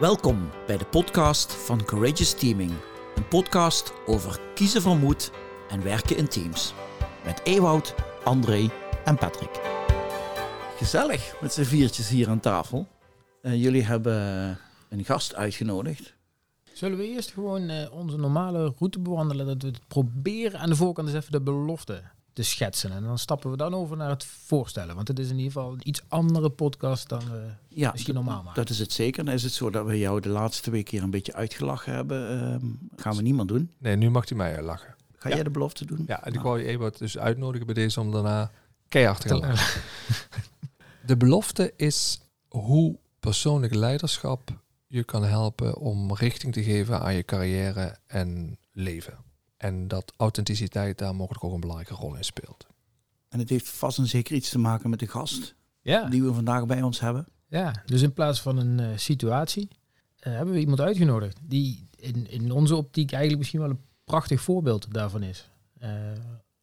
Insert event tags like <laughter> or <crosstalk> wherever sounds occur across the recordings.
Welkom bij de podcast van Courageous Teaming. Een podcast over kiezen van moed en werken in teams. Met Ewout, André en Patrick. Gezellig met z'n viertjes hier aan tafel. Uh, jullie hebben een gast uitgenodigd. Zullen we eerst gewoon uh, onze normale route bewandelen? Dat we het proberen aan de voorkant eens even de belofte te schetsen. En dan stappen we dan over naar het voorstellen. Want het is in ieder geval een iets andere podcast dan we ja, misschien normaal maken. Dat is het zeker. Dan is het zo dat we jou de laatste twee keer een beetje uitgelachen hebben. Uh, gaan we niemand doen. Nee, nu mag hij mij lachen. Ga jij de belofte doen? Ja, en ik wou je even dus uitnodigen bij deze om daarna keihard te gaan lachen. <laughs> de belofte is hoe persoonlijk leiderschap je kan helpen om richting te geven aan je carrière en leven. En dat authenticiteit daar mogelijk ook een belangrijke rol in speelt. En het heeft vast en zeker iets te maken met de gast ja. die we vandaag bij ons hebben. Ja, dus in plaats van een uh, situatie uh, hebben we iemand uitgenodigd die in, in onze optiek eigenlijk misschien wel een prachtig voorbeeld daarvan is. Uh,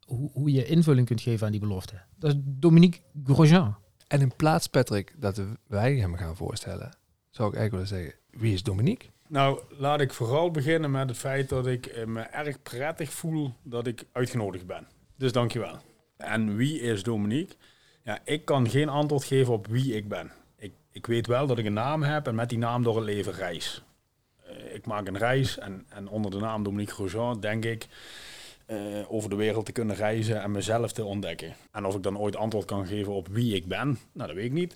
hoe, hoe je invulling kunt geven aan die belofte. Dat is Dominique Grosjean. En in plaats, Patrick, dat wij hem gaan voorstellen, zou ik eigenlijk willen zeggen, wie is Dominique? Nou, laat ik vooral beginnen met het feit dat ik me erg prettig voel dat ik uitgenodigd ben. Dus dankjewel. En wie is Dominique? Ja, ik kan geen antwoord geven op wie ik ben. Ik, ik weet wel dat ik een naam heb en met die naam door het leven reis. Uh, ik maak een reis en, en onder de naam Dominique Grosjean denk ik uh, over de wereld te kunnen reizen en mezelf te ontdekken. En of ik dan ooit antwoord kan geven op wie ik ben, nou dat weet ik niet.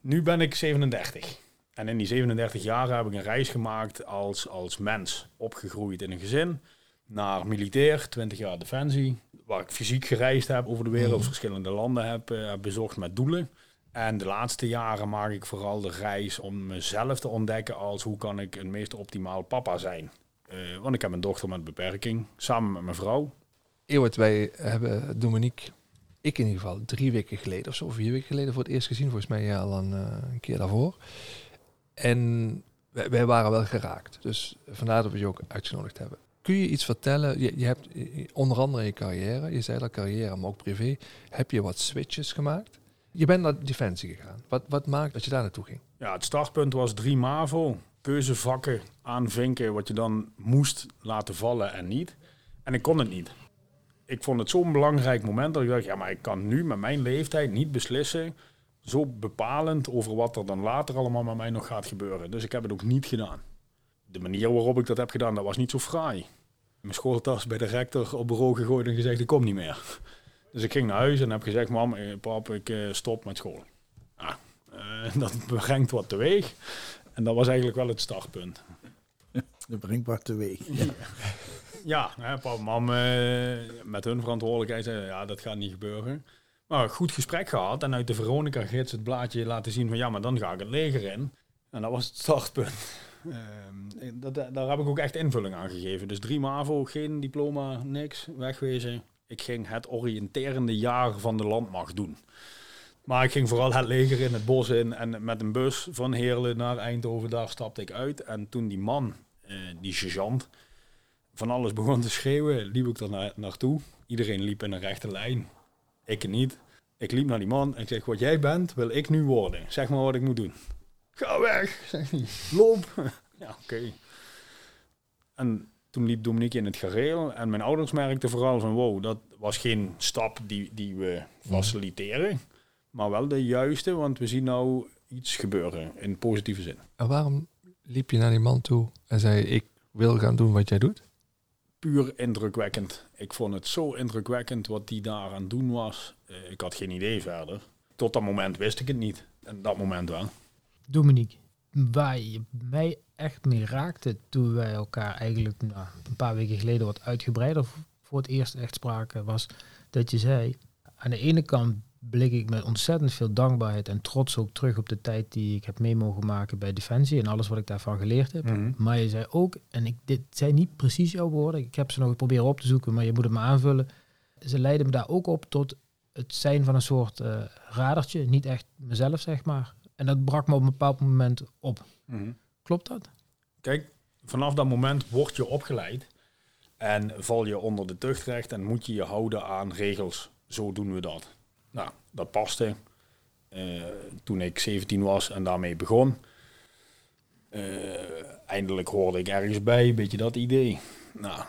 Nu ben ik 37. En in die 37 jaar heb ik een reis gemaakt als, als mens. Opgegroeid in een gezin. Naar militair, 20 jaar defensie. Waar ik fysiek gereisd heb over de wereld. Mhm. Verschillende landen heb, uh, bezocht met doelen. En de laatste jaren maak ik vooral de reis om mezelf te ontdekken als hoe kan ik een meest optimaal papa zijn. Uh, want ik heb een dochter met beperking, samen met mijn vrouw. Eeuwert, wij hebben Dominique, ik in ieder geval, drie weken geleden of zo, vier weken geleden voor het eerst gezien. Volgens mij al een, uh, een keer daarvoor. En wij, waren wel geraakt. Dus vandaar dat we je ook uitgenodigd hebben. Kun je iets vertellen? Je, je hebt onder andere in je carrière, je zei dat carrière, maar ook privé, heb je wat switches gemaakt? Je bent naar Defensie gegaan. Wat, wat maakt dat je daar naartoe ging? Ja, het startpunt was drie MAVO. Keuzevakken aanvinken wat je dan moest laten vallen en niet. En ik kon het niet. Ik vond het zo'n belangrijk moment dat ik dacht, ja, maar ik kan nu met mijn leeftijd niet beslissen zo bepalend over wat er dan later allemaal met mij nog gaat gebeuren. Dus ik heb het ook niet gedaan. De manier waarop ik dat heb gedaan, dat was niet zo fraai. Mijn schooltas bij de rector op bureau gegooid en gezegd, ik kom niet meer. Dus ik ging naar huis en heb gezegd, mam, eh, pap, ik eh, stop met school. Ah, <laughs> dat brengt wat teweeg. En dat was eigenlijk wel het startpunt. <laughs> Dat brengt wat teweeg. Ja, ja hè, pap mam met hun verantwoordelijkheid zeiden, ja, dat gaat niet gebeuren. Maar goed gesprek gehad en uit de Veronica-gids het blaadje laten zien van ja, maar dan ga ik het leger in. En dat was het startpunt. <laughs> Dat, daar heb ik ook echt invulling aan gegeven. Dus drie MAVO, geen diploma, niks, wegwezen. Ik ging het oriënterende jaar van de landmacht doen. Maar ik ging vooral het leger in, het bos in en met een bus van Heerlen naar Eindhoven, daar stapte ik uit. En toen die man, uh, die sergeant, van alles begon te schreeuwen, liep ik er na naartoe. Iedereen liep in een rechte lijn. Ik niet. Ik liep naar die man en ik zeg, wat jij bent, wil ik nu worden. Zeg maar wat ik moet doen. Ga weg, <laughs> zeg hij. Loop. <laughs> ja, oké. En toen liep Dominique in het gareel en mijn ouders merkten vooral van, wow, dat was geen stap die, die we faciliteren. Maar wel de juiste, want we zien nou iets gebeuren in positieve zin. En waarom liep je naar die man toe en zei, ik wil gaan doen wat jij doet? Puur indrukwekkend. Ik vond het zo indrukwekkend wat die daar aan doen was. Uh, ik had geen idee verder. Tot dat moment wist ik het niet. En dat moment wel. Dominique, waar je mij echt mee raakte toen wij elkaar eigenlijk nou, een paar weken geleden wat uitgebreider voor het eerst echt spraken, was dat je zei, aan de ene kant blik ik met ontzettend veel dankbaarheid en trots ook terug op de tijd die ik heb mee mogen maken bij Defensie en alles wat ik daarvan geleerd heb. Mhm. Maar je zei ook, en ik, dit zijn niet precies jouw woorden, ik heb ze nog proberen op te zoeken, maar je moet het me aanvullen. Ze leiden me daar ook op tot het zijn van een soort uh, radertje, niet echt mezelf zeg maar. En dat brak me op een bepaald moment op. Mhm. Klopt dat? Kijk, vanaf dat moment word je opgeleid en val je onder de tuchtrecht en moet je je houden aan regels. Zo doen we dat. Nou, dat paste uh, toen ik 17 was en daarmee begon. eindelijk hoorde ik ergens bij, een beetje dat idee. Nou,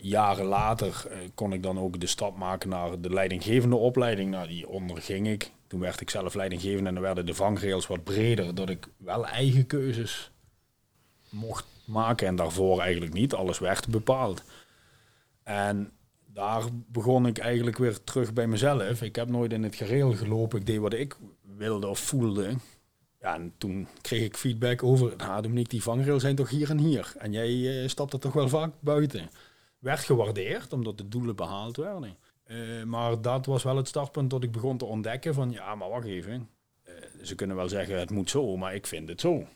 jaren later kon ik dan ook de stap maken naar de leidinggevende opleiding. Nou, die onderging ik. Toen werd ik zelf leidinggevende en dan werden de vangrails wat breder, dat ik wel eigen keuzes mocht maken en daarvoor eigenlijk niet. Alles werd bepaald. En daar begon ik eigenlijk weer terug bij mezelf. Ik heb nooit in het gereel gelopen. Ik deed wat ik wilde of voelde. Ja, en toen kreeg ik feedback over, nou Dominique, die vangrails zijn toch hier en hier. En jij uh, stapt er toch wel vaak buiten. Werd gewaardeerd, omdat de doelen behaald werden. Uh, maar dat was wel het startpunt dat ik begon te ontdekken van, ja, maar wacht even. Uh, ze kunnen wel zeggen, het moet zo, maar ik vind het zo.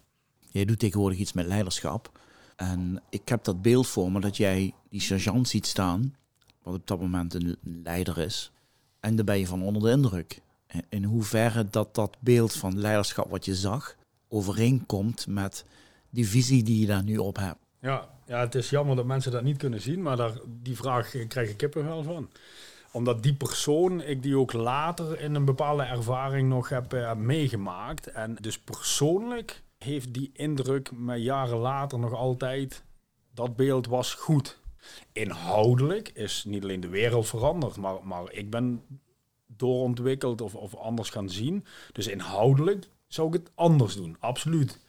Jij doet tegenwoordig iets met leiderschap. En ik heb dat beeld voor me dat jij die sergeant ziet staan, wat op dat moment een leider is. En daar ben je van onder de indruk. In hoeverre dat dat beeld van leiderschap wat je zag, overeenkomt met die visie die je daar nu op hebt. Ja, ja het is jammer dat mensen dat niet kunnen zien, maar daar, die vraag krijg ik kippenvel van omdat die persoon, ik die ook later in een bepaalde ervaring nog heb uh, meegemaakt. En dus persoonlijk heeft die indruk me jaren later nog altijd, dat beeld was goed. Inhoudelijk is niet alleen de wereld veranderd, maar, maar ik ben doorontwikkeld of, of anders gaan zien. Dus inhoudelijk zou ik het anders doen, absoluut.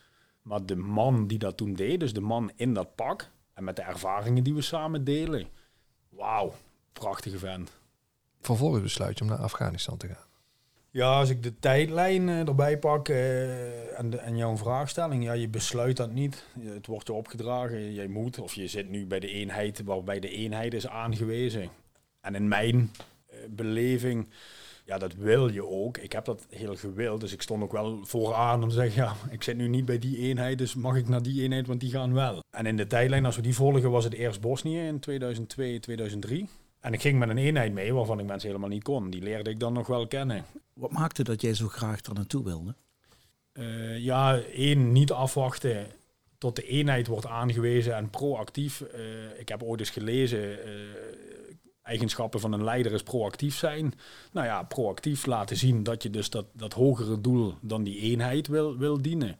Maar de man die dat toen deed, dus de man in dat pak en met de ervaringen die we samen delen, wauw, prachtige vent. Vervolgens besluit je om naar Afghanistan te gaan. Ja, als ik de tijdlijn uh, erbij pak uh, en, de, jouw vraagstelling, ja, je besluit dat niet. Het wordt je opgedragen, jij moet, of je zit nu bij de eenheid waarbij de eenheid is aangewezen. En in mijn uh, beleving, ja, dat wil je ook. Ik heb dat heel gewild, dus ik stond ook wel vooraan om te zeggen, ja, ik zit nu niet bij die eenheid, dus mag ik naar die eenheid, want die gaan wel. En in de tijdlijn, als we die volgen, was het eerst Bosnië in 2002, 2003. En ik ging met een eenheid mee waarvan ik mensen helemaal niet kon. Die leerde ik dan nog wel kennen. Wat maakte dat jij zo graag er naartoe wilde? Uh, ja, één, niet afwachten tot de eenheid wordt aangewezen en proactief. Uh, ik heb ooit eens gelezen, uh, eigenschappen van een leider is proactief zijn. Nou ja, proactief laten zien dat je dus dat, dat hogere doel dan die eenheid wil, wil dienen.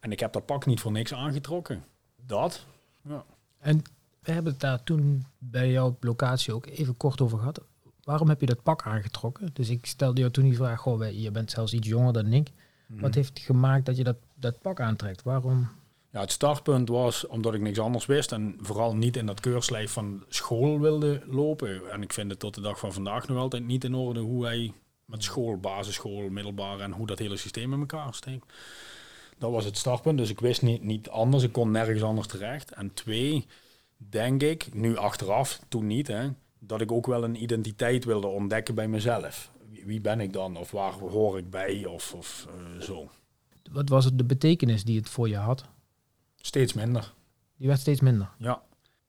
En ik heb dat pak niet voor niks aangetrokken. Dat, ja. En we hebben het daar toen bij jouw locatie ook even kort over gehad. Waarom heb je dat pak aangetrokken? Dus ik stelde jou toen die vraag, goh, je bent zelfs iets jonger dan ik. Mhm. Wat heeft gemaakt dat je dat, dat pak aantrekt? Waarom? Ja, het startpunt was omdat ik niks anders wist en vooral niet in dat keurslijf van school wilde lopen. En ik vind het tot de dag van vandaag nog altijd niet in orde hoe wij met school, basisschool, middelbaar en hoe dat hele systeem in elkaar steekt. Dat was het startpunt, dus ik wist niet, niet anders, ik kon nergens anders terecht. En twee, denk ik, nu achteraf, toen niet, hè, dat ik ook wel een identiteit wilde ontdekken bij mezelf. Wie, ben ik dan? Of waar hoor ik bij? Of, of uh, zo. Wat was het de betekenis die het voor je had? Steeds minder. Die werd steeds minder? Ja.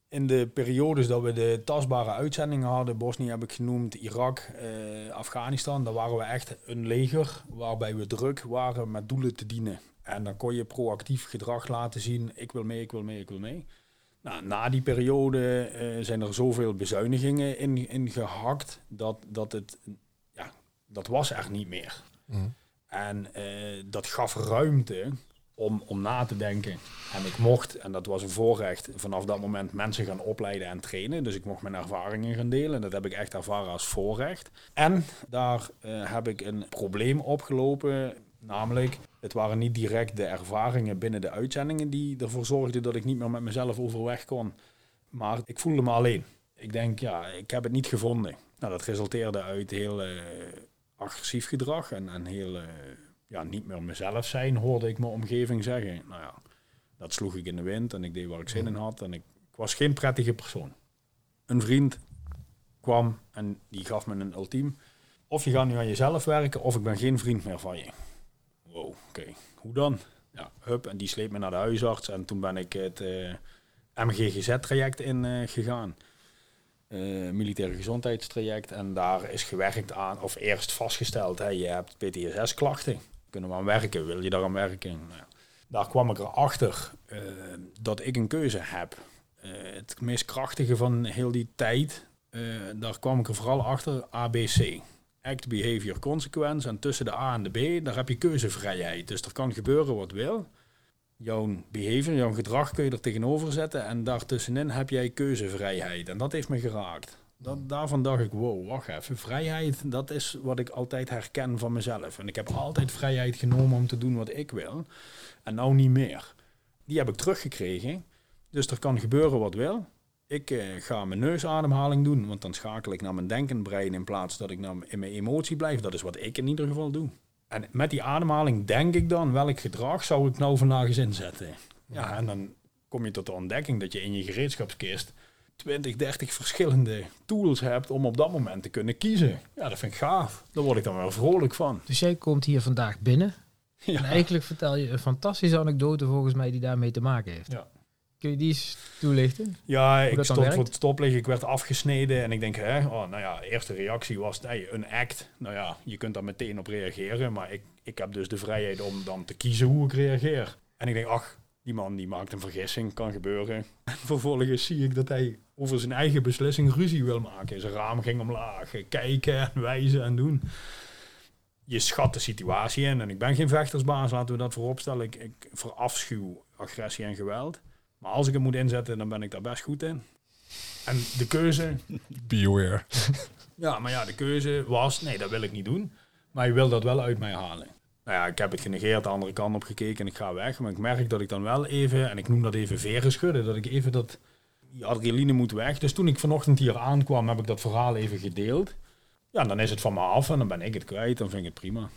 In de periodes dat we de tastbare uitzendingen hadden, Bosnië heb ik genoemd, Irak, eh, Afghanistan, daar waren we echt een leger waarbij we druk waren met doelen te dienen. En dan kon je proactief gedrag laten zien, ik wil mee, ik wil mee, ik wil mee. Nou, na die periode uh, zijn er zoveel bezuinigingen in, in gehakt dat, dat het, ja, dat was er niet meer. Mm. En uh, dat gaf ruimte om, om na te denken. En ik mocht, en dat was een voorrecht, vanaf dat moment mensen gaan opleiden en trainen. Dus ik mocht mijn ervaringen gaan delen. En dat heb ik echt ervaren als voorrecht. En daar uh, heb ik een probleem opgelopen Namelijk, het waren niet direct de ervaringen binnen de uitzendingen die ervoor zorgden dat ik niet meer met mezelf overweg kon. Maar ik voelde me alleen. Ik denk, ja, ik heb het niet gevonden. Nou, dat resulteerde uit heel uh, agressief gedrag en, en heel, uh, ja, niet meer mezelf zijn, hoorde ik mijn omgeving zeggen. Nou ja, dat sloeg ik in de wind en ik deed waar ik zin in had en ik, ik was geen prettige persoon. Een vriend kwam en die gaf me een ultiem. Of je gaat nu aan jezelf werken of ik ben geen vriend meer van je oké, hoe dan? Ja, hup, en die sleept me naar de huisarts en toen ben ik het uh, eh, MGGZ-traject in uh, gegaan. Uh, militaire gezondheidstraject. En daar is gewerkt aan, of eerst vastgesteld, hè, je hebt PTSS-klachten. Kunnen we aan werken? Wil je daar aan werken? Nou, daar kwam ik erachter dat ik een keuze heb. het meest krachtige van heel die tijd, daar kwam ik er vooral achter, ABC act, behavior, consequence. En tussen de A en de B, daar heb je keuzevrijheid. Dus er kan gebeuren wat wil. jouw behavior, jouw gedrag kun je er tegenover zetten. En daartussenin heb jij keuzevrijheid. En dat heeft me geraakt. Daarvan dacht ik, wow, wacht even. Vrijheid, dat is wat ik altijd herken van mezelf. En ik heb altijd vrijheid genomen om te doen wat ik wil. En nou niet meer. Die heb ik teruggekregen. Dus er kan gebeuren wat wil. Ik eh, ga mijn neusademhaling doen, want dan schakel ik naar mijn denkend brein in plaats dat ik naar in mijn emotie blijf. Dat is wat ik in ieder geval doe. En met die ademhaling denk ik dan, welk gedrag zou ik nou vandaag eens inzetten? Ja, en dan kom je tot de ontdekking dat je in je gereedschapskist 20, 30 verschillende tools hebt om op dat moment te kunnen kiezen. Ja, dat vind ik gaaf. Daar word ik dan wel vrolijk van. Dus jij komt hier vandaag binnen. Ja. En eigenlijk vertel je een fantastische anekdote volgens mij die daarmee te maken heeft. Ja. Kun je die eens toelichten? Ja, ik stond werkt? voor het stoplicht, ik werd afgesneden en ik denk, hè, oh, nou ja, eerste reactie was een act. Nou ja, je kunt daar meteen op reageren, maar ik, ik heb dus de vrijheid om dan te kiezen hoe ik reageer. En ik denk, ach, die man die maakt een vergissing, kan gebeuren. <laughs> En vervolgens zie ik dat hij over zijn eigen beslissing ruzie wil maken. Zijn raam ging omlaag, kijken en wijzen en doen. Je schat de situatie in en ik ben geen vechtersbaas, laten we dat vooropstellen. Ik, ik verafschuw agressie en geweld. Maar als ik het moet inzetten, dan ben ik daar best goed in. En de keuze, <laughs> Beware. <laughs> ja, maar ja, de keuze was, nee, dat wil ik niet doen. Maar je wil dat wel uit mij halen. Nou ja, ik heb het genegeerd, de andere kant op gekeken en ik ga weg. Maar ik merk dat ik dan wel even, en ik noem dat even veren schudden, dat ik even dat, die adrenaline moet weg. Dus toen ik vanochtend hier aankwam, heb ik dat verhaal even gedeeld. Ja, dan is het van me af en dan ben ik het kwijt, dan vind ik het prima.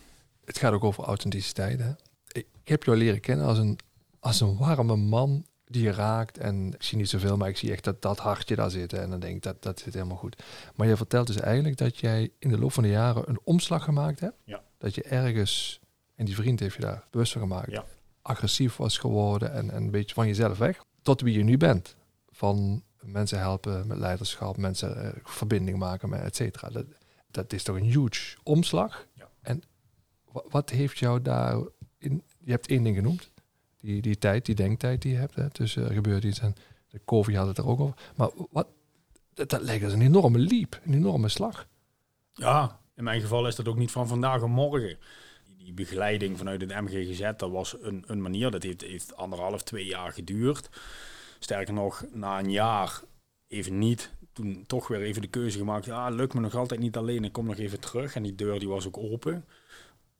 Het gaat ook over authenticiteit. Hè? Ik ik heb jou leren kennen als een, als een warme man die je raakt. En ik zie niet zoveel, maar ik zie echt dat dat hartje daar zit. En dan denk ik, dat, dat zit helemaal goed. Maar je vertelt dus eigenlijk dat jij in de loop van de jaren een omslag gemaakt hebt. Ja. Dat je ergens, en die vriend heeft je daar bewust van gemaakt, Ja. agressief was geworden en, en een beetje van jezelf weg. Tot wie je nu bent. Van mensen helpen met leiderschap, mensen eh, verbinding maken met et cetera. Dat, dat is toch een huge omslag. Ja. En wa- wat heeft jou daar in? Je hebt één ding genoemd. Die, die tijd, die denktijd die je hebt. Hè, tussen er gebeurt iets en de COVID had het er ook over. Maar wat, dat, dat als een enorme leap, een enorme slag. Ja, in mijn geval is dat ook niet van vandaag en morgen. Die begeleiding vanuit het MGGZ, dat was een, een manier. Dat heeft, heeft anderhalf, twee jaar geduurd. Sterker nog, na een jaar even niet. Toen toch weer even de keuze gemaakt. Ja, lukt me nog altijd niet alleen. Ik kom nog even terug. En die deur die was ook open.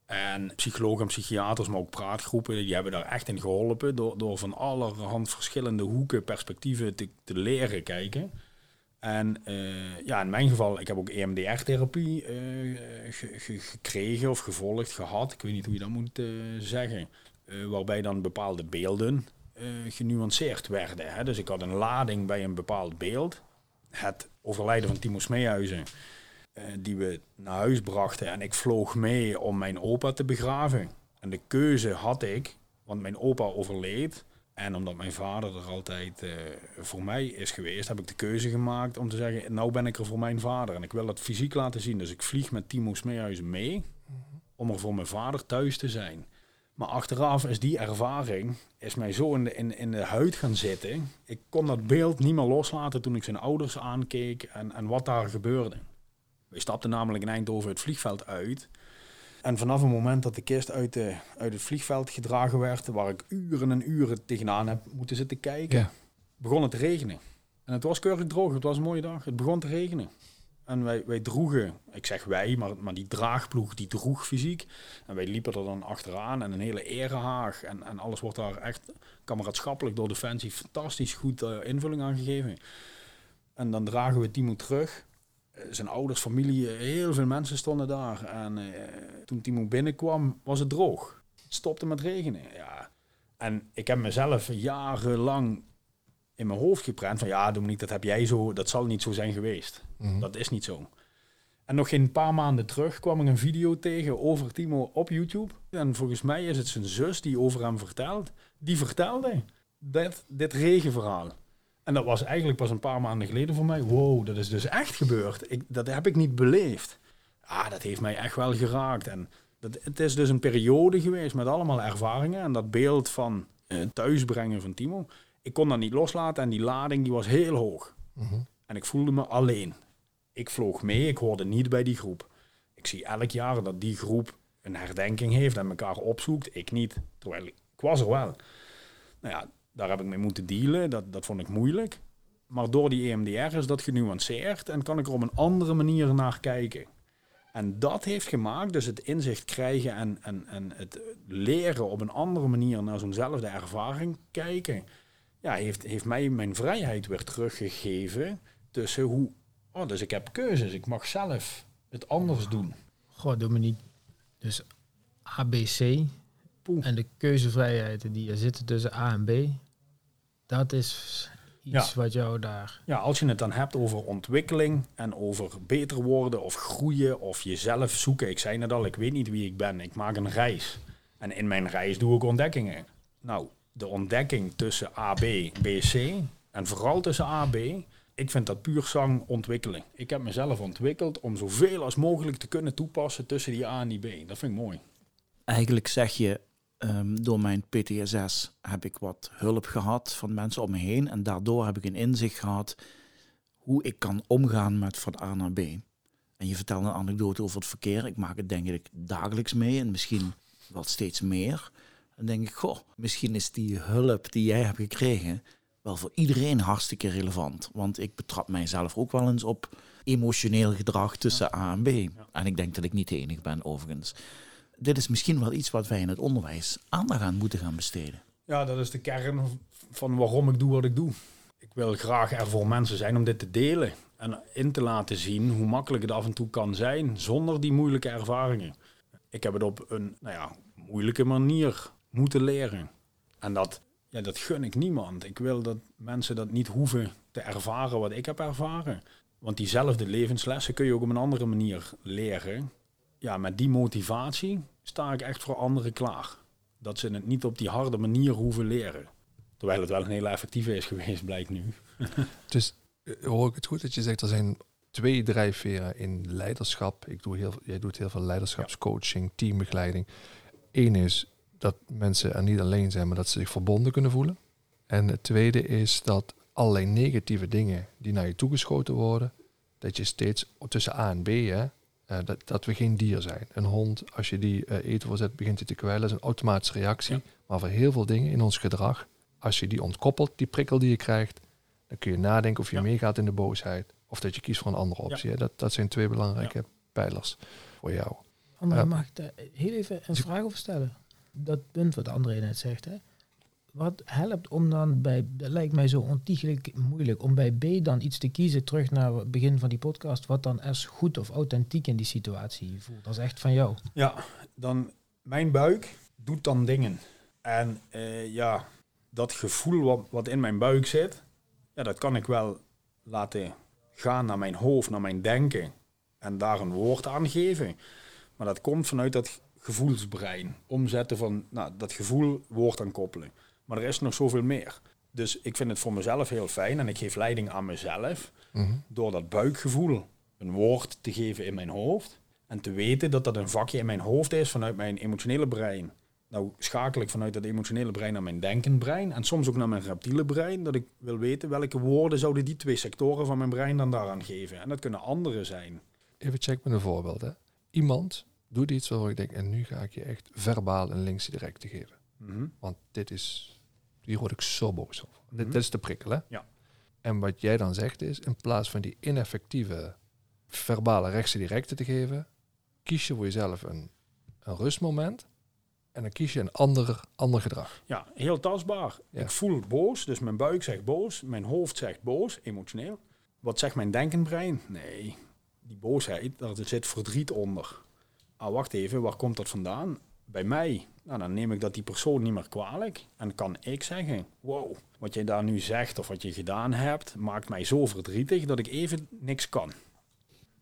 En psychologen en psychiaters, maar ook praatgroepen, die hebben daar echt in geholpen. Door, door van allerhand verschillende hoeken, perspectieven te, te leren kijken. En eh, ja, in mijn geval, ik heb ook EMDR-therapie eh, ge- ge- gekregen of gevolgd, gehad. Ik weet niet hoe je dat moet eh, zeggen. Waarbij dan bepaalde beelden genuanceerd werden. Hè. Dus ik had een lading bij een bepaald beeld. Het overlijden van Timo Smeehuizen, eh, die we naar huis brachten. En ik vloog mee om mijn opa te begraven. En de keuze had ik, want mijn opa overleed. En omdat mijn vader er altijd eh, voor mij is geweest, heb ik de keuze gemaakt om te zeggen, nou ben ik er voor mijn vader. En ik wil dat fysiek laten zien. Dus ik vlieg met Timo Smeerhuizen mee om er voor mijn vader thuis te zijn. Maar achteraf is die ervaring is mij zo in de, in, in de huid gaan zitten. Ik kon dat beeld niet meer loslaten toen ik zijn ouders aankeek en, en wat daar gebeurde. We stapten namelijk in Eindhoven het vliegveld uit. En vanaf het moment dat de kist uit, de, uit het vliegveld gedragen werd, waar ik uren en uren tegenaan heb moeten zitten kijken, Ja. begon het te regenen. En het was keurig droog, het was een mooie dag. Het begon te regenen. En wij, wij droegen, ik zeg wij, maar, maar die draagploeg die droeg fysiek. En wij liepen er dan achteraan en een hele erehaag. En, en alles wordt daar echt kameraadschappelijk door Defensie fantastisch goed eh, invulling aan gegeven. En dan dragen we Timo terug. Eh, zijn ouders, familie, eh, heel veel mensen stonden daar. En eh, toen Timo binnenkwam, was het droog. Het stopte met regenen. Ja. En ik heb mezelf jarenlang in mijn hoofd geprent van ja, Dominique, dat heb jij zo, dat zal niet zo zijn geweest. Mhm. Dat is niet zo. En nog geen paar maanden terug kwam ik een video tegen over Timo op YouTube. En volgens mij is het zijn zus die over hem vertelt. Die vertelde dit, dit regenverhaal. En dat was eigenlijk pas een paar maanden geleden voor mij. Wow, dat is dus echt gebeurd. Ik, dat heb ik niet beleefd. Ah, dat heeft mij echt wel geraakt. En dat, het is dus een periode geweest met allemaal ervaringen. En dat beeld van eh, thuisbrengen van Timo. Ik kon dat niet loslaten en die lading die was heel hoog. Mhm. En ik voelde me alleen. Ik vloog mee, ik hoorde niet bij die groep. Ik zie elk jaar dat die groep een herdenking heeft en elkaar opzoekt. Ik niet, terwijl ik was er wel. Nou ja, daar heb ik mee moeten dealen. Dat, dat vond ik moeilijk. Maar door die EMDR is dat genuanceerd en kan ik er op een andere manier naar kijken. En dat heeft gemaakt, dus het inzicht krijgen en, en, en het leren op een andere manier naar zo'nzelfde ervaring kijken, ja, heeft, heeft mij mijn vrijheid weer teruggegeven tussen hoe, oh, dus ik heb keuzes, ik mag zelf het anders doen. Goh, Dominique. Dus ABC Poeh. en de keuzevrijheden die er zitten tussen A en B, dat is iets wat jou daar... Ja, als je het dan hebt over ontwikkeling en over beter worden of groeien of jezelf zoeken. Ik zei net al, ik weet niet wie ik ben. Ik maak een reis. En in mijn reis doe ik ontdekkingen. Nou, de ontdekking tussen AB, BC en vooral tussen AB. Ik vind dat puur zang ontwikkeling. Ik heb mezelf ontwikkeld om zoveel als mogelijk te kunnen toepassen tussen die A en die B. Dat vind ik mooi. Eigenlijk zeg je, ehm, door mijn PTSS heb ik wat hulp gehad van mensen om me heen. En daardoor heb ik een inzicht gehad hoe ik kan omgaan met van A naar B. En je vertelde een anekdote over het verkeer. Ik maak het denk ik dagelijks mee en misschien wel steeds meer. Dan denk ik, goh, misschien is die hulp die jij hebt gekregen wel voor iedereen hartstikke relevant. Want ik betrap mijzelf ook wel eens op emotioneel gedrag tussen A en B. En ik denk dat ik niet de enige ben overigens. Dit is misschien wel iets wat wij in het onderwijs aandacht aan moeten gaan besteden. Ja, dat is de kern van waarom ik doe wat ik doe. Ik wil graag er voor mensen zijn om dit te delen. En in te laten zien hoe makkelijk het af en toe kan zijn zonder die moeilijke ervaringen. Ik heb het op een nou ja, moeilijke manier moeten leren. En dat, ja, dat gun ik niemand. Ik wil dat mensen dat niet hoeven te ervaren wat ik heb ervaren. Want diezelfde levenslessen kun je ook op een andere manier leren. Ja, met die motivatie sta ik echt voor anderen klaar. Dat ze het niet op die harde manier hoeven leren. Terwijl het wel een hele effectieve is geweest, blijkt nu. <laughs> Dus eh, hoor ik het goed dat je zegt er zijn twee drijfveren in leiderschap. Ik doe heel, jij doet heel veel leiderschapscoaching, teambegeleiding. Eén is dat mensen er niet alleen zijn, maar dat ze zich verbonden kunnen voelen. En het tweede is dat allerlei negatieve dingen die naar je toegeschoten worden, dat je steeds tussen A en B, hè, eh, dat, dat we geen dier zijn. Een hond, als je die eh, eten voorzet, begint hij te kwijlen. Dat is een automatische reactie. Ja. Maar voor heel veel dingen in ons gedrag, als je die ontkoppelt, die prikkel die je krijgt, dan kun je nadenken of je Ja. meegaat in de boosheid. Of dat je kiest voor een andere optie. Dat, dat zijn twee belangrijke pijlers voor jou. André, Ja. mag ik daar heel even een vraag over stellen? Dat punt wat André net zegt, hè? Wat helpt om dan bij, dat lijkt mij zo ontiegelijk moeilijk, om bij B dan iets te kiezen, terug naar het begin van die podcast, wat dan als goed of authentiek in die situatie voelt. Dat is echt van jou. Ja, dan mijn buik doet dan dingen. En eh, ja, dat gevoel wat, wat in mijn buik zit, ja, dat kan ik wel laten gaan naar mijn hoofd, naar mijn denken. En daar een woord aan geven. Maar dat komt vanuit dat gevoelsbrein. Omzetten van nou, dat gevoel, woord aan koppelen. Maar er is nog zoveel meer. Dus ik vind het voor mezelf heel fijn en ik geef leiding aan mezelf Mhm. door dat buikgevoel een woord te geven in mijn hoofd. En te weten dat dat een vakje in mijn hoofd is vanuit mijn emotionele brein. Nou schakel ik vanuit dat emotionele brein naar mijn denkend brein. En soms ook naar mijn reptiele brein. Dat ik wil weten welke woorden zouden die twee sectoren van mijn brein dan daaraan geven. En dat kunnen andere zijn. Even check met een voorbeeld. Hè. Iemand doet iets waarvan ik denk, en nu ga ik je echt verbaal een linkse direct te geven. Mhm. Want dit is, hier word ik zo boos over. Dit, Mhm. dit is de prikkel, hè? Ja. En wat jij dan zegt is, in plaats van die ineffectieve verbale rechtse directe te geven, kies je voor jezelf een, een rustmoment en dan kies je een ander, ander gedrag. Ja, heel tastbaar. Ja. Ik voel boos, dus mijn buik zegt boos. Mijn hoofd zegt boos, emotioneel. Wat zegt mijn denkend brein? Nee, die boosheid, daar zit verdriet onder. Ah, wacht even, waar komt dat vandaan? Bij mij. Nou, dan neem ik dat die persoon niet meer kwalijk. En kan ik zeggen, wow, wat je daar nu zegt of wat je gedaan hebt, maakt mij zo verdrietig dat ik even niks kan.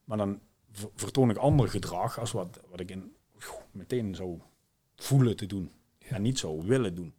Maar dan ver- vertoon ik ander gedrag als wat, wat ik in, meteen zou voelen te doen. En niet zou willen doen.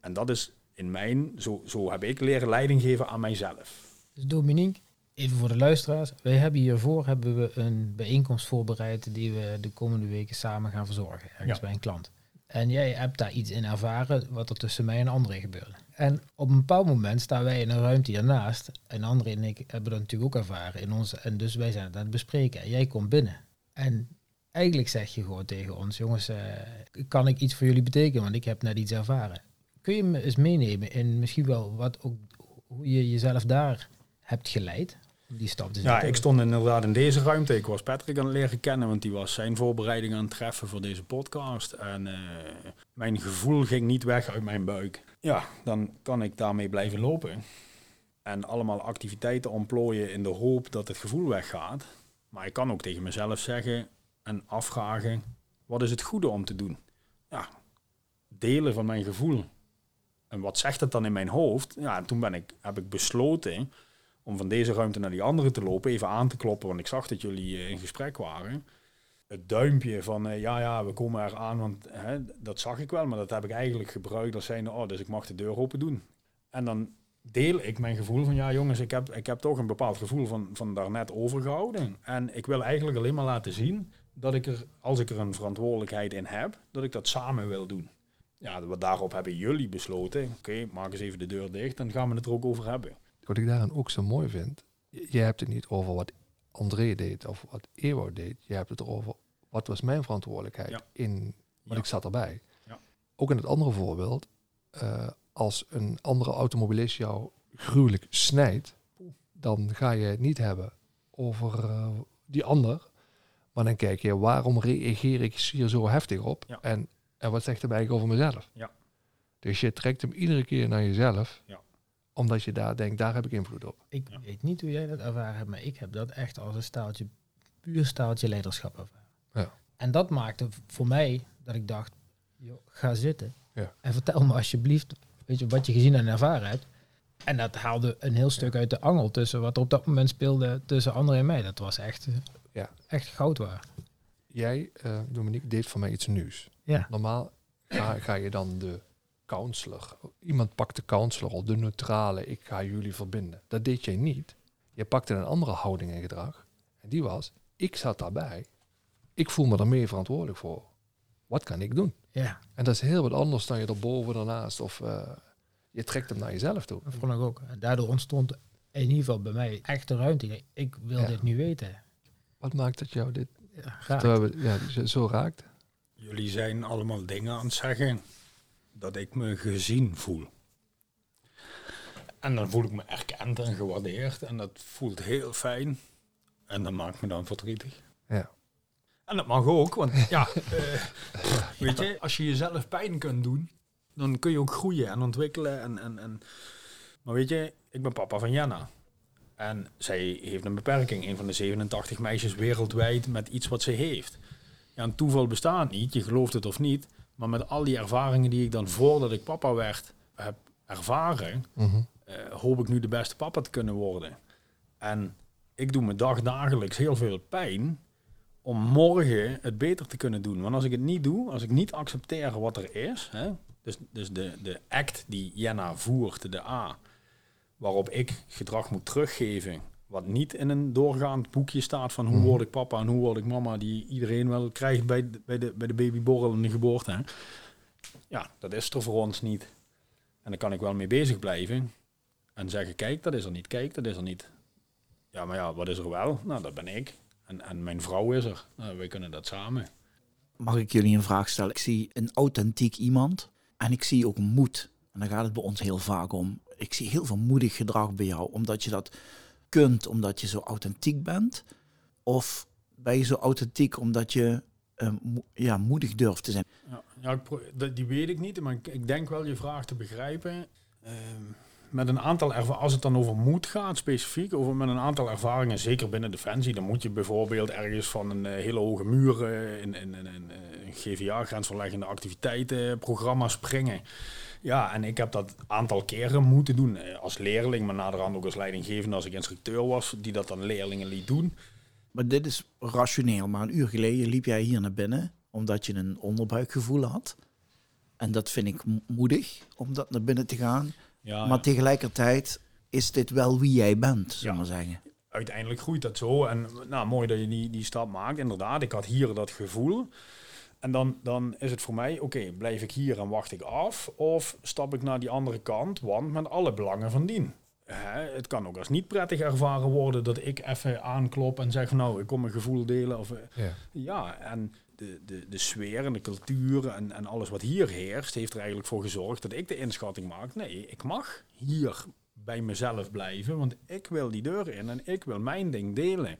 En dat is in mijn, zo, zo heb ik leren leiding geven aan mijzelf. Dus Dominique, even voor de luisteraars. Wij hebben hiervoor hebben we een bijeenkomst voorbereid die we de komende weken samen gaan verzorgen. Ergens Ja. bij een klant. En jij hebt daar iets in ervaren wat er tussen mij en André gebeurde. En op een bepaald moment staan wij in een ruimte hiernaast. En André en ik hebben dat natuurlijk ook ervaren. In onze, en dus wij zijn het aan het bespreken. En jij komt binnen. En eigenlijk zeg je gewoon tegen ons, jongens, eh, kan ik iets voor jullie betekenen? Want ik heb net iets ervaren. kun je me eens meenemen in misschien wel wat ook, hoe je jezelf daar hebt geleid? Die stap Ja, ik stond inderdaad in deze ruimte. Ik was Patrick aan het leren kennen, want die was zijn voorbereiding aan het treffen voor deze podcast. En eh, mijn gevoel ging niet weg uit mijn buik. Ja, dan kan ik daarmee blijven lopen. En allemaal activiteiten ontplooien in de hoop dat het gevoel weggaat. Maar ik kan ook tegen mezelf zeggen en afvragen, wat is het goede om te doen? Ja, delen van mijn gevoel. En wat zegt het dan in mijn hoofd? Ja, en toen ben ik, heb ik besloten om van deze ruimte naar die andere te lopen, even aan te kloppen, want ik zag dat jullie eh, in gesprek waren. Het duimpje van, eh, ja, ja, we komen eraan, want hè, dat zag ik wel, maar dat heb ik eigenlijk gebruikt als zijnde, oh, dus ik mag de deur open doen. En dan deel ik mijn gevoel van, ja jongens, ik heb, ik heb toch een bepaald gevoel van, van daarnet overgehouden. En ik wil eigenlijk alleen maar laten zien dat ik er, als ik er een verantwoordelijkheid in heb, dat ik dat samen wil doen. Ja, daarop hebben jullie besloten. Oké, maak eens even de deur dicht, dan gaan we het er ook over hebben. Wat ik daarin ook zo mooi vind, je hebt het niet over wat André deed of wat Ewout deed. Je hebt het erover wat was mijn verantwoordelijkheid Ja. in, want Ja. ik zat erbij. Ja. Ook in het andere voorbeeld, eh, als een andere automobilist jou gruwelijk snijdt, dan ga je het niet hebben over eh, die ander. Maar dan kijk je, waarom reageer ik hier zo heftig op? Ja. En, en wat zegt het eigenlijk over mezelf? Ja. Dus je trekt hem iedere keer naar jezelf, Ja. Omdat je daar denkt, daar heb ik invloed op. Ik Ja. weet niet hoe jij dat ervaren hebt, maar ik heb dat echt als een staaltje, puur staaltje leiderschap ervaren. Ja. En dat maakte voor mij dat ik dacht, joh, ga zitten Ja. en vertel me alsjeblieft weet je, wat je gezien en ervaren hebt. En dat haalde een heel stuk uit de angel tussen wat er op dat moment speelde tussen André en mij. Dat was echt, eh, Ja. echt goud waard. Jij, eh Dominique, deed voor mij iets nieuws. Ja. Normaal ga, ga je dan de counselor. Iemand pakt de counselor of de neutrale. Ik ga jullie verbinden. Dat deed jij niet. Je pakte een andere houding en gedrag. En die was, ik zat daarbij. Ik voel me er meer verantwoordelijk voor. Wat kan ik doen? Ja, En dat is heel wat anders dan je erboven daarnaast. Of eh, je trekt hem naar jezelf toe. dat vond ik ook. En daardoor ontstond in ieder geval bij mij echt de ruimte. Ik wil Ja. dit nu weten. Wat maakt dat jou dit Ja, we- ja, zo- zo raakt? Jullie zijn allemaal dingen aan het zeggen dat ik me gezien voel. En dan voel ik me erkend en gewaardeerd en dat voelt heel fijn. En dat maakt me dan verdrietig. Ja. En dat mag ook, want ja, <laughs> eh, weet je, als je jezelf pijn kunt doen, dan kun je ook groeien en ontwikkelen. En, en, en. Maar weet je, ik ben papa van Jenna. En zij heeft een beperking, een van de 87 meisjes wereldwijd met iets wat ze heeft. Ja, een toeval bestaat niet, je gelooft het of niet. Maar met al die ervaringen die ik dan voordat ik papa werd heb ervaren, Mhm. eh, hoop ik nu de beste papa te kunnen worden. En ik doe me dagdagelijks heel veel pijn om morgen het beter te kunnen doen. Want als ik het niet doe, als ik niet accepteer wat er is, hè, dus, dus de, de act die Jenna voert, de A, waarop ik gedrag moet teruggeven, wat niet in een doorgaand boekje staat van hoe Mhm. word ik papa en hoe word ik mama, die iedereen wel krijgt bij de, bij de, bij de babyborrel en de geboorte. Hè. Ja, dat is er voor ons niet. En daar kan ik wel mee bezig blijven. En zeggen, kijk, dat is er niet. Kijk, dat is er niet. Ja, maar ja, wat is er wel? Nou, dat ben ik. En, en mijn vrouw is er. Nou, wij kunnen dat samen. Mag ik jullie een vraag stellen? Ik zie een authentiek iemand en ik zie ook moed. En daar gaat het bij ons heel vaak om. Ik zie heel veel moedig gedrag bij jou, omdat je dat kunt, omdat je zo authentiek bent. Of ben je zo authentiek omdat je eh, ja, moedig durft te zijn? Ja, ja die weet ik niet, maar ik, denk wel je vraag te begrijpen. Ehm, met een aantal erva- als het dan over moed gaat, specifiek, over met een aantal ervaringen, zeker binnen Defensie, dan moet je bijvoorbeeld ergens van een eh, hele hoge muur eh, in, in, GVA, grensverleggende activiteitenprogramma springen. Ja, en ik heb dat aantal keren moeten doen eh, als leerling, maar naderhand ook als leidinggevende als ik instructeur was, die dat dan leerlingen liet doen. Maar dit is rationeel. Maar een uur geleden liep jij hier naar binnen omdat je een onderbuikgevoel had. En dat vind ik mo- moedig om dat naar binnen te gaan. Ja, maar tegelijkertijd is dit wel wie jij bent, zullen we Ja. maar zeggen. uiteindelijk groeit dat zo. En nou, mooi dat je die, die stap maakt. Inderdaad, ik had hier dat gevoel. En dan, dan is het voor mij, oké, blijf ik hier en wacht ik af? Of stap ik naar die andere kant? Want met alle belangen van dien. hè, het kan ook als niet prettig ervaren worden dat ik even aanklop en zeg nou, ik kom mijn gevoel delen. Of, eh, Ja. ja, en de, de, de sfeer en de cultuur en, en alles wat hier heerst, heeft er eigenlijk voor gezorgd dat ik de inschatting maak. Nee, ik mag hier bij mezelf blijven, want ik wil die deur in en ik wil mijn ding delen.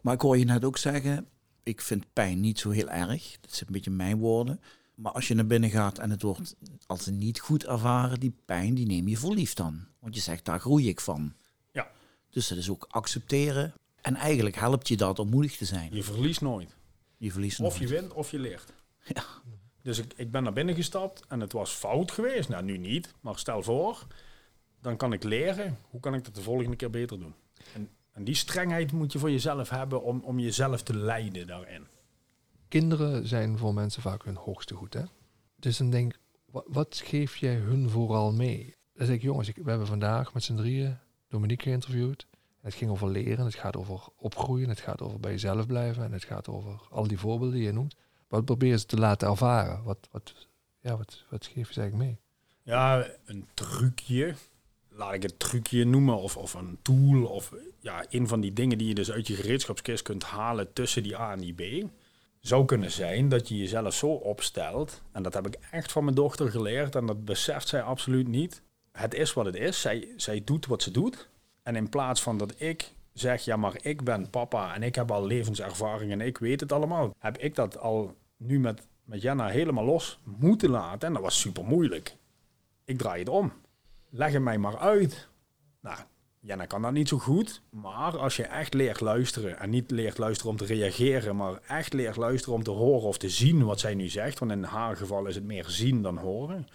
Maar ik hoor je net ook zeggen, ik vind pijn niet zo heel erg. Dat zijn een beetje mijn woorden. Maar als je naar binnen gaat en het wordt als niet goed ervaren, die pijn, die neem je voor lief dan. Want je zegt, daar groei ik van. Ja. Dus dat is ook accepteren. En eigenlijk helpt je dat om moedig te zijn. Je verliest nooit. Je verliest Of je wint of je leert. Ja. Dus ik, ik ben naar binnen gestapt en het was fout geweest. Nou, nu niet, maar stel voor, dan kan ik leren. Hoe kan ik dat de volgende keer beter doen? En, en die strengheid moet je voor jezelf hebben om, om jezelf te leiden daarin. Kinderen zijn voor mensen vaak hun hoogste goed. Hè? Dus dan denk ik, wat, wat geef jij hun vooral mee? Dan zeg ik, jongens, ik, we hebben vandaag met z'n drieën Dominique geïnterviewd. Het ging over leren, het gaat over opgroeien, het gaat over bij jezelf blijven en het gaat over al die voorbeelden die je noemt. Wat probeer je ze te laten ervaren? Wat, wat, ja, wat, wat geef je ze eigenlijk mee? Ja, een trucje. Laat ik het trucje noemen. Of, of een tool. Of ja, een van die dingen die je dus uit je gereedschapskist kunt halen tussen die A en die B. Zou kunnen zijn dat je jezelf zo opstelt. En dat heb ik echt van mijn dochter geleerd. En dat beseft zij absoluut niet. Het is wat het is. Zij, zij doet wat ze doet. En in plaats van dat ik zeg, ja maar ik ben papa en ik heb al levenservaring en ik weet het allemaal. Heb ik dat al nu met, met Jenna helemaal los moeten laten. En dat was super moeilijk. Ik draai het om. Leg het mij maar uit. Nou, Jenna kan dat niet zo goed. Maar als je echt leert luisteren. En niet leert luisteren om te reageren. Maar echt leert luisteren om te horen of te zien wat zij nu zegt. Want in haar geval is het meer zien dan horen.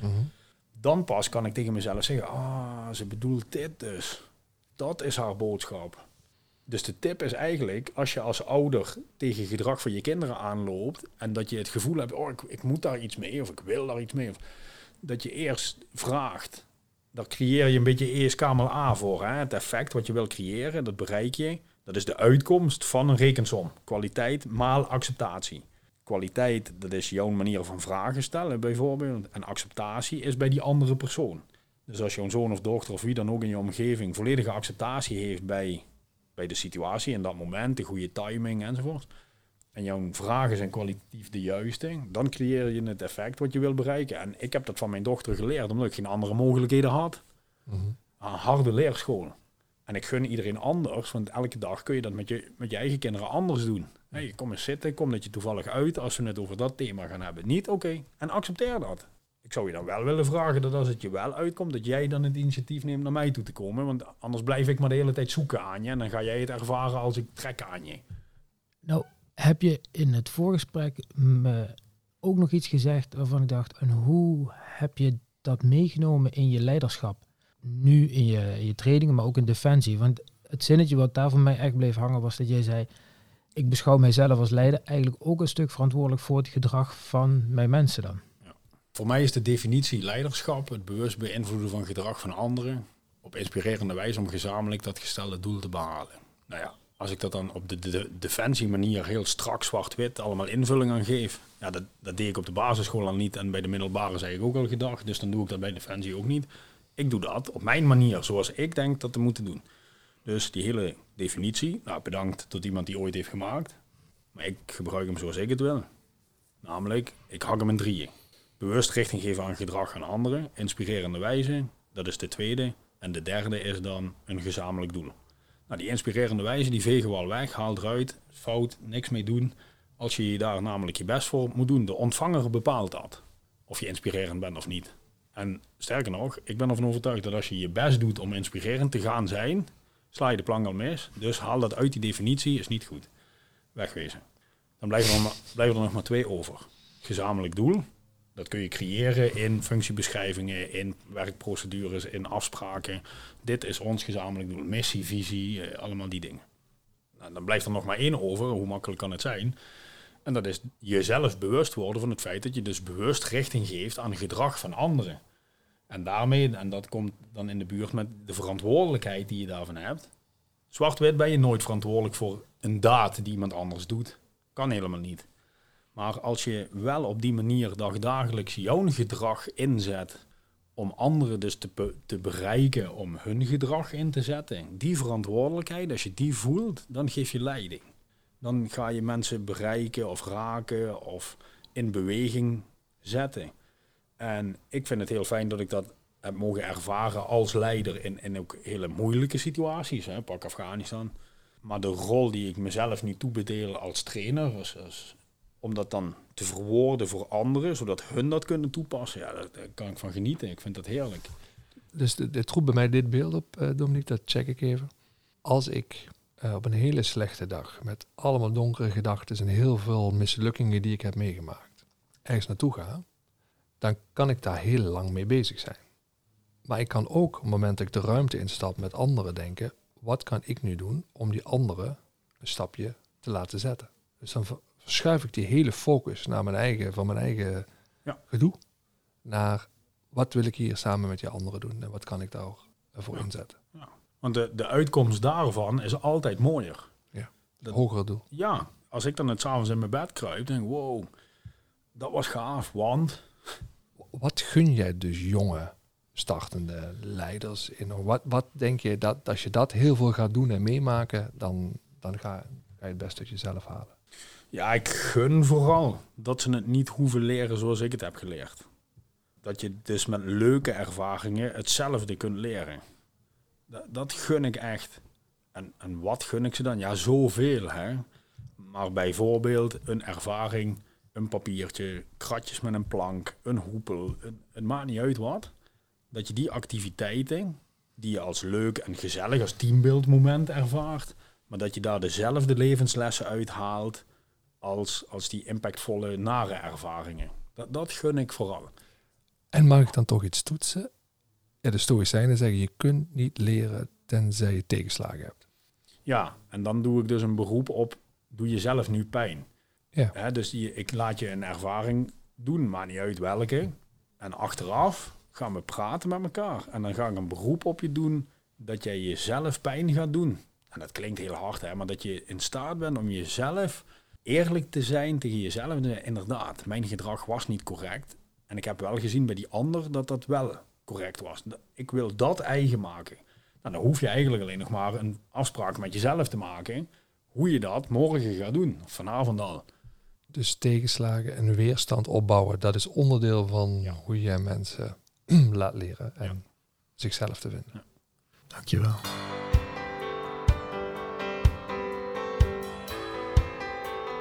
Dan pas kan ik tegen mezelf zeggen. Ah, ze bedoelt dit dus. Dat is haar boodschap. Dus de tip is eigenlijk, als je als ouder tegen gedrag van je kinderen aanloopt en dat je het gevoel hebt, oh, ik, ik moet daar iets mee of ik wil daar iets mee, of dat je eerst vraagt. Daar creëer je een beetje eerst kamer A voor. Hè? Het effect wat je wil creëren, dat bereik je. Dat is de uitkomst van een rekensom. Kwaliteit maal acceptatie. Kwaliteit, dat is jouw manier van vragen stellen bijvoorbeeld. En acceptatie is bij die andere persoon. Dus als jouw zoon of dochter of wie dan ook in je omgeving volledige acceptatie heeft bij, bij de situatie in dat moment, de goede timing enzovoort. En jouw vragen zijn kwalitatief de juiste, dan creëer je het effect wat je wil bereiken. En ik heb dat van mijn dochter geleerd, omdat ik geen andere mogelijkheden had. Mhm. Een harde leerschool. En ik gun iedereen anders, want elke dag kun je dat met je, met je eigen kinderen anders doen. Hey, kom eens zitten, kom dat je toevallig uit als we het over dat thema gaan hebben. Niet, oké. En accepteer dat. Ik zou je dan wel willen vragen dat als het je wel uitkomt, dat jij dan het initiatief neemt naar mij toe te komen. Want anders blijf ik maar de hele tijd zoeken aan je. En dan ga jij het ervaren als ik trek aan je. Nou, heb je in het voorgesprek me ook nog iets gezegd waarvan ik dacht, en hoe heb je dat meegenomen in je leiderschap? Nu in je, in je trainingen, maar ook in defensie. Want het zinnetje wat daar voor mij echt bleef hangen was dat jij zei, ik beschouw mijzelf als leider eigenlijk ook een stuk verantwoordelijk voor het gedrag van mijn mensen dan. Voor mij is de definitie leiderschap het bewust beïnvloeden van gedrag van anderen op inspirerende wijze om gezamenlijk dat gestelde doel te behalen. Nou ja, als ik dat dan op de, de, de defensie manier heel strak zwart-wit allemaal invulling aan geef, ja, dat, dat deed ik op de basisschool al niet en bij de middelbare zei ik ook al gedacht, dus dan doe ik dat bij defensie ook niet. Ik doe dat op mijn manier, zoals ik denk dat te moeten doen. Dus die hele definitie, nou bedankt tot iemand die ooit heeft gemaakt, maar ik gebruik hem zoals ik het wil. Namelijk, ik hak hem in drieën. Bewust richting geven aan gedrag aan anderen, inspirerende wijze, dat is de tweede. En de derde is dan een gezamenlijk doel. Nou, die inspirerende wijze, die vegen we al weg, haal eruit, fout, niks mee doen. Als je daar namelijk je best voor moet doen, de ontvanger bepaalt dat. Of je inspirerend bent of niet. En sterker nog, ik ben ervan overtuigd dat als je je best doet om inspirerend te gaan zijn, sla je de plank al mis. Dus haal dat uit die definitie, is niet goed. Wegwezen. Dan blijven er, blijven er nog maar twee over. Gezamenlijk doel, dat kun je creëren in functiebeschrijvingen, in werkprocedures, in afspraken. Dit is ons gezamenlijk doel. Missie, visie, eh, allemaal die dingen. Nou, dan blijft er nog maar één over. Hoe makkelijk kan het zijn? En dat is jezelf bewust worden van het feit dat je dus bewust richting geeft aan gedrag van anderen. En daarmee, en dat komt dan in de buurt met de verantwoordelijkheid die je daarvan hebt. Zwart-wit ben je nooit verantwoordelijk voor een daad die iemand anders doet. Kan helemaal niet. Maar als je wel op die manier dagdagelijks jouw gedrag inzet om anderen dus te, te bereiken om hun gedrag in te zetten. Die verantwoordelijkheid, als je die voelt, dan geef je leiding. Dan ga je mensen bereiken of raken of in beweging zetten. En ik vind het heel fijn dat ik dat heb mogen ervaren als leider in, in ook hele moeilijke situaties. Hè. Pak Afghanistan. Maar de rol die ik mezelf nu toebedeel als trainer, is, is om dat dan te verwoorden voor anderen, zodat hun dat kunnen toepassen, ja, daar, kan ik van genieten. Ik vind dat heerlijk. Dus dit roept bij mij dit beeld op, eh Dominique, dat check ik even. Als ik eh, op een hele slechte dag, met allemaal donkere gedachten en heel veel mislukkingen die ik heb meegemaakt, ergens naartoe ga, dan kan ik daar heel lang mee bezig zijn. Maar ik kan ook op het moment dat ik de ruimte instap met anderen denken, wat kan ik nu doen om die anderen een stapje te laten zetten? Dus dan verschuif ik die hele focus naar mijn eigen, van mijn eigen Ja. gedoe, naar wat wil ik hier samen met die anderen doen en wat kan ik daarvoor Ja. inzetten? Want de, de uitkomst daarvan is altijd mooier. Dat- Hogere doel. Ja, als ik dan het s'avonds in mijn bed kruip, denk ik, wow, dat was gaaf, want... Wat gun jij dus jonge startende leiders in? Wat, wat denk je dat als je dat heel veel gaat doen en meemaken, dan, dan ga, ga je het best uit jezelf halen? Ja, ik gun vooral dat ze het niet hoeven leren zoals ik het heb geleerd. Dat je dus met leuke ervaringen hetzelfde kunt leren. Dat, gun ik echt. En, en wat gun ik ze dan? Ja, zoveel. Hè? Maar bijvoorbeeld een ervaring, een papiertje, kratjes met een plank, een hoepel. het maakt niet uit wat. Dat je die activiteiten, die je als leuk en gezellig, als teambeeldmoment ervaart, maar dat je daar dezelfde levenslessen uithaalt als, als die impactvolle nare ervaringen. Dat, dat gun ik vooral. En mag ik dan toch iets toetsen? Ja, de Stoïcijnen zeggen, je kunt niet leren tenzij je tegenslagen hebt. Ja, en dan doe ik dus een beroep op, doe jezelf nu pijn. Ja. Dus die, ik laat je een ervaring doen, maar niet uit welke. En achteraf gaan we praten met elkaar. En dan ga ik een beroep op je doen dat jij jezelf pijn gaat doen. En dat klinkt heel hard, hè, maar dat je in staat bent om jezelf eerlijk te zijn tegen jezelf. Inderdaad, mijn gedrag was niet correct. En ik heb wel gezien bij die ander dat dat wel correct was. Ik wil dat eigen maken. Nou, dan hoef je eigenlijk alleen nog maar een afspraak met jezelf te maken. Hoe je dat morgen gaat doen. Of vanavond al. Dus tegenslagen en weerstand opbouwen, dat is onderdeel van Ja. hoe je mensen <clears throat> laat leren en Ja. zichzelf te vinden. Dankjewel.